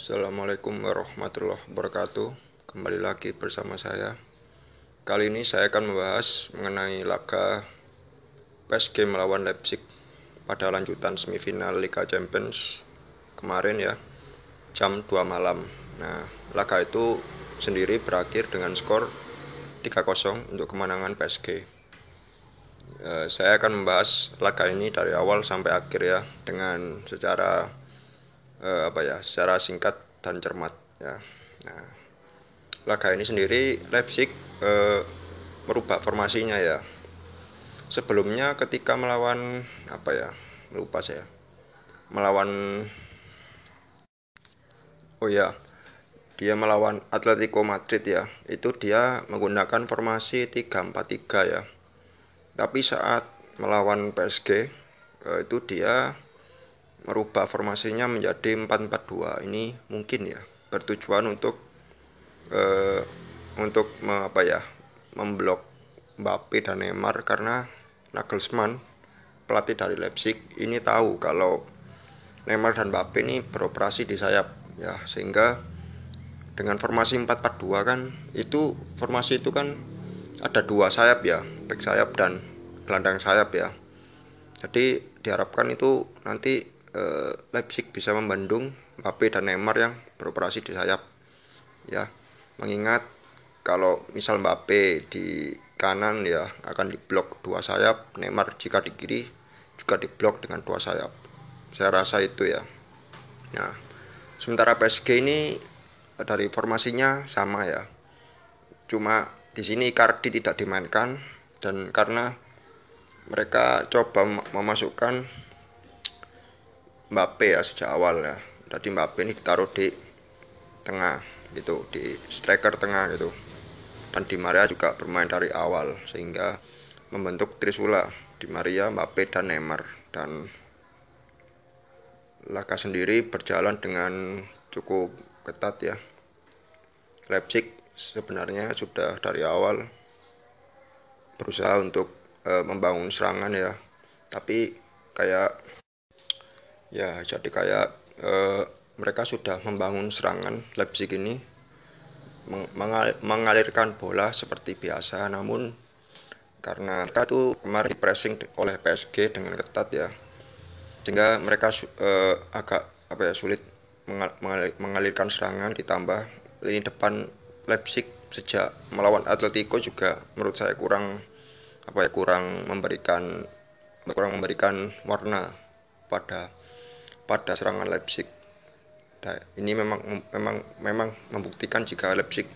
Assalamualaikum warahmatullahi wabarakatuh. Kembali lagi bersama saya. Kali ini saya akan membahas mengenai laga PSG melawan Leipzig Pada lanjutan semifinal Liga Champions kemarin ya Jam 2 malam. Nah laga itu sendiri berakhir dengan skor 3-0 untuk kemenangan PSG eh, Saya akan membahas laga ini dari awal sampai akhir ya Dengan secara uh, apa ya secara singkat dan cermat ya. Nah, laga ini sendiri Leipzig uh, merubah formasinya ya. Sebelumnya ketika melawan apa ya lupa saya melawan oh ya dia melawan Atletico Madrid ya itu dia menggunakan formasi 3-4-3 ya tapi saat melawan PSG eh, itu dia merubah formasinya menjadi 442 ini mungkin ya bertujuan untuk uh, untuk apa ya memblok Mbappe dan Neymar karena Nagelsmann pelatih dari Leipzig ini tahu kalau Neymar dan Mbappe ini beroperasi di sayap ya. Sehingga dengan formasi 442 kan itu formasi itu kan ada dua sayap ya back sayap dan gelandang sayap ya. Jadi diharapkan itu nanti eh, Leipzig bisa membendung Mbappe dan Neymar yang beroperasi di sayap. Ya, mengingat kalau misal Mbappe di kanan ya akan diblok dua sayap, Neymar jika di kiri juga diblok dengan dua sayap. Saya rasa itu ya. Nah, sementara PSG ini dari formasinya sama ya. Cuma di sini Icardi tidak dimainkan dan karena mereka coba memasukkan Mbappe ya sejak awal ya. Tadi Mbappe ini ditaruh di tengah gitu di striker tengah gitu. Dan Di Maria juga bermain dari awal sehingga membentuk Trisula Di Maria, Mbappe dan Neymar. Dan laga sendiri berjalan dengan cukup ketat ya. Leipzig sebenarnya sudah dari awal berusaha untuk e, membangun serangan ya. Tapi kayak ya jadi kayak uh, mereka sudah membangun serangan Leipzig ini mengal mengalirkan bola seperti biasa. Namun karena mereka itu kemarin pressing oleh PSG dengan ketat ya sehingga mereka uh, agak apa ya sulit mengal mengalirkan serangan ditambah lini depan Leipzig sejak melawan Atletico juga menurut saya kurang apa ya kurang memberikan kurang memberikan warna pada pada serangan Leipzig. Nah, ini memang memang memang membuktikan jika Leipzig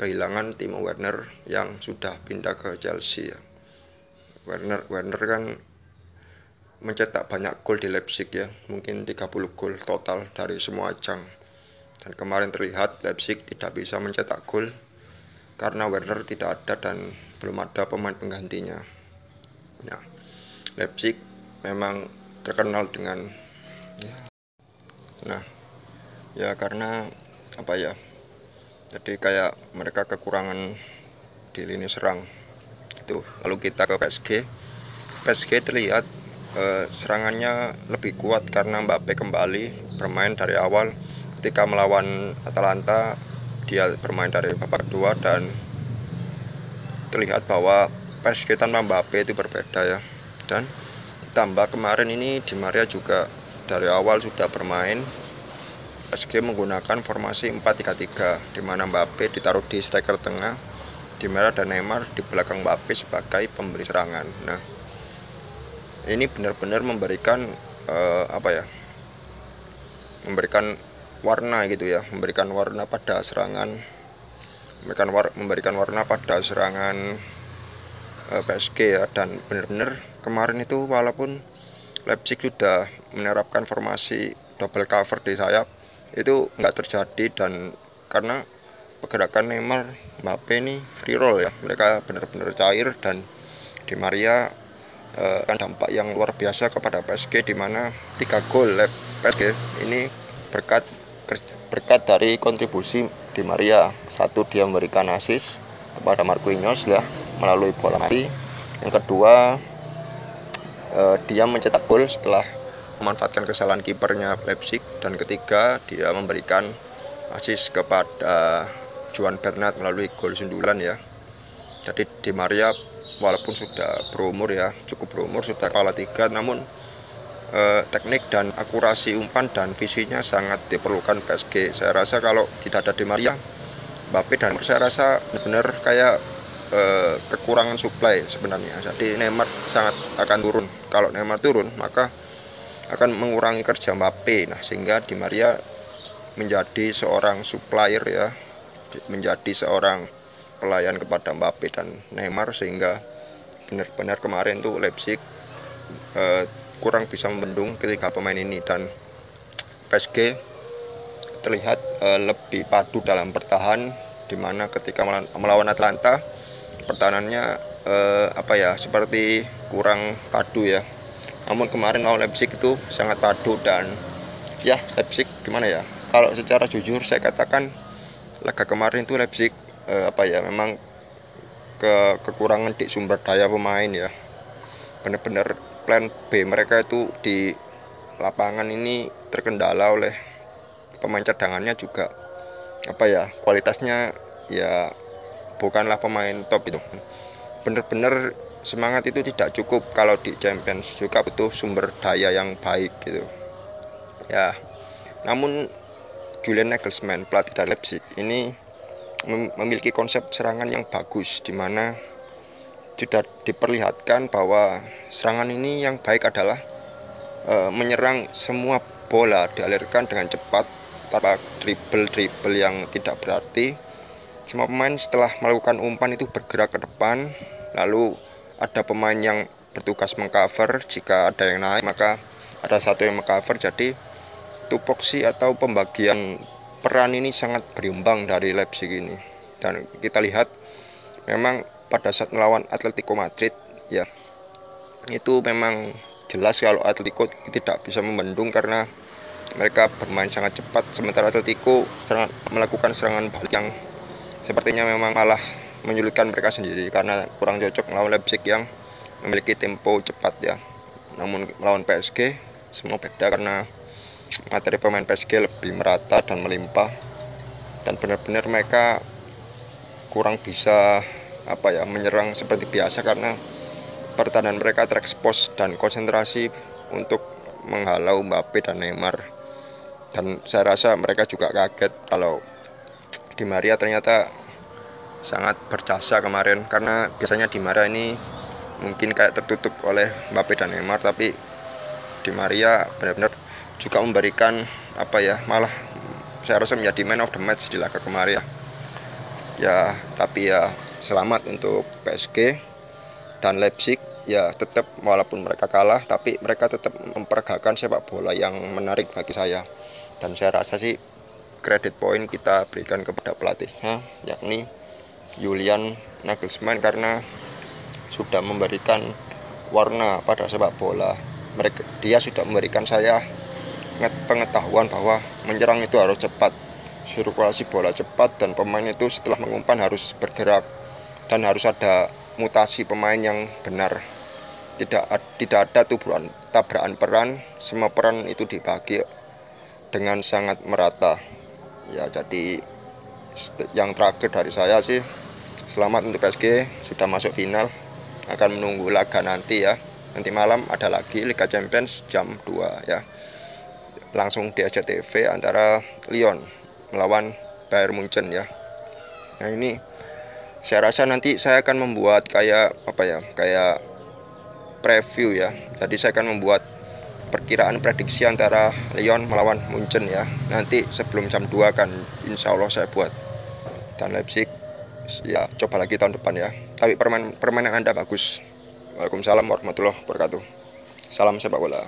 kehilangan Timo Werner yang sudah pindah ke Chelsea ya. Werner Werner kan mencetak banyak gol di Leipzig ya, mungkin 30 gol total dari semua ajang. Dan kemarin terlihat Leipzig tidak bisa mencetak gol karena Werner tidak ada dan belum ada pemain penggantinya. Ya, Leipzig memang terkenal dengan nah ya karena apa ya jadi kayak mereka kekurangan di lini serang. Itu lalu kita ke PSG PSG terlihat eh, serangannya lebih kuat karena Mbappe kembali bermain dari awal. Ketika melawan Atalanta dia bermain dari babak kedua dan terlihat bahwa PSG tanpa Mbappe itu berbeda ya. Dan ditambah kemarin ini Di Maria juga dari awal sudah bermain PSG menggunakan formasi 4-3-3 di mana Mbappe ditaruh di striker tengah, Di Merah dan Neymar di belakang Mbappe sebagai pemberi serangan. Nah, ini benar-benar memberikan uh, apa ya? Memberikan warna gitu ya, memberikan warna pada serangan memberikan war memberikan warna pada serangan uh, eh, PSG ya dan benar-benar kemarin itu walaupun Leipzig sudah menerapkan formasi double cover di sayap. Itu nggak terjadi dan karena pergerakan Neymar Mbappe ini free roll ya. Mereka benar-benar cair dan Di Maria eh, kan dampak yang luar biasa kepada PSG di mana tiga gol PSG ini berkat berkat dari kontribusi Di Maria. Satu dia memberikan asis kepada Marquinhos ya melalui bola mati yang kedua uh, dia mencetak gol setelah memanfaatkan kesalahan kipernya Leipzig. Dan ketiga dia memberikan asis kepada Juan Bernat melalui gol sundulan ya. Jadi Di Maria walaupun sudah berumur ya cukup berumur sudah kepala tiga namun eh, teknik dan akurasi umpan dan visinya sangat diperlukan PSG saya rasa kalau tidak ada Di Maria Mbappe dan saya rasa benar kayak eh, kekurangan supply sebenarnya. Jadi Neymar sangat akan turun. Kalau Neymar turun maka akan mengurangi kerja Mbappe. Nah sehingga Di Maria menjadi seorang supplier ya menjadi seorang pelayan kepada Mbappe dan Neymar sehingga benar-benar kemarin tuh Leipzig eh, kurang bisa membendung ketiga pemain ini. Dan PSG terlihat eh, lebih padu dalam bertahan di mana ketika melawan Atlanta pertahanannya eh, apa ya seperti kurang padu ya. Namun kemarin lawan Leipzig itu sangat padu dan ya Leipzig gimana ya? Kalau secara jujur saya katakan laga kemarin itu Leipzig eh, apa ya memang ke kekurangan di sumber daya pemain ya. Benar-benar plan B mereka itu di lapangan ini terkendala oleh pemain cadangannya juga apa ya kualitasnya ya bukanlah pemain top itu. Benar-benar semangat itu tidak cukup kalau di Champions juga butuh sumber daya yang baik gitu. Ya namun Julian Nagelsmann pelatih dari Leipzig ini memiliki konsep serangan yang bagus di mana sudah diperlihatkan bahwa serangan ini yang baik adalah e, menyerang semua bola dialirkan dengan cepat tanpa dribble-dribble yang tidak berarti semua pemain setelah melakukan umpan itu bergerak ke depan lalu ada pemain yang bertugas mengcover jika ada yang naik maka ada satu yang mengcover. Jadi tupoksi atau pembagian peran ini sangat berimbang dari Leipzig ini. Dan kita lihat memang pada saat melawan Atletico Madrid ya itu memang jelas kalau Atletico tidak bisa membendung karena mereka bermain sangat cepat. Sementara Atletico serang, melakukan serangan balik yang sepertinya memang malah menyulitkan mereka sendiri karena kurang cocok melawan Leipzig yang memiliki tempo cepat ya. Namun melawan PSG semua beda karena materi pemain PSG lebih merata dan melimpah dan benar-benar mereka kurang bisa apa ya menyerang seperti biasa karena pertahanan mereka terekspos dan konsentrasi untuk menghalau Mbappe dan Neymar dan saya rasa mereka juga kaget kalau Di Maria ternyata sangat berjasa kemarin karena biasanya di Maria ini mungkin kayak tertutup oleh Mbappe dan Neymar tapi Di Maria benar-benar juga memberikan apa ya malah saya rasa menjadi man of the match di laga kemarin. Ya ya tapi ya selamat untuk PSG dan Leipzig. Ya tetap walaupun mereka kalah tapi mereka tetap memperagakan sepak bola yang menarik bagi saya. Dan saya rasa sih kredit poin kita berikan kepada pelatihnya yakni Julian Nagelsmann karena sudah memberikan warna pada sepak bola. Mereka, dia sudah memberikan saya pengetahuan bahwa menyerang itu harus cepat, sirkulasi bola cepat dan pemain itu setelah mengumpan harus bergerak dan harus ada mutasi pemain yang benar. Tidak tidak ada tubuhan tabrakan peran, semua peran itu dibagi dengan sangat merata. Ya, jadi yang terakhir dari saya sih Selamat untuk PSG sudah masuk final. Akan menunggu laga nanti ya. Nanti malam ada lagi Liga Champions jam 2 ya. Langsung di SCTV antara Lyon melawan Bayern Munchen ya. Nah ini saya rasa nanti saya akan membuat kayak apa ya kayak preview ya jadi saya akan membuat perkiraan prediksi antara Lyon melawan Munchen ya. Nanti sebelum jam 2 kan insya Allah saya buat dan Leipzig ya coba lagi tahun depan ya. Tapi permainan permainan anda bagus. Waalaikumsalam warahmatullahi wabarakatuh. Salam sepak bola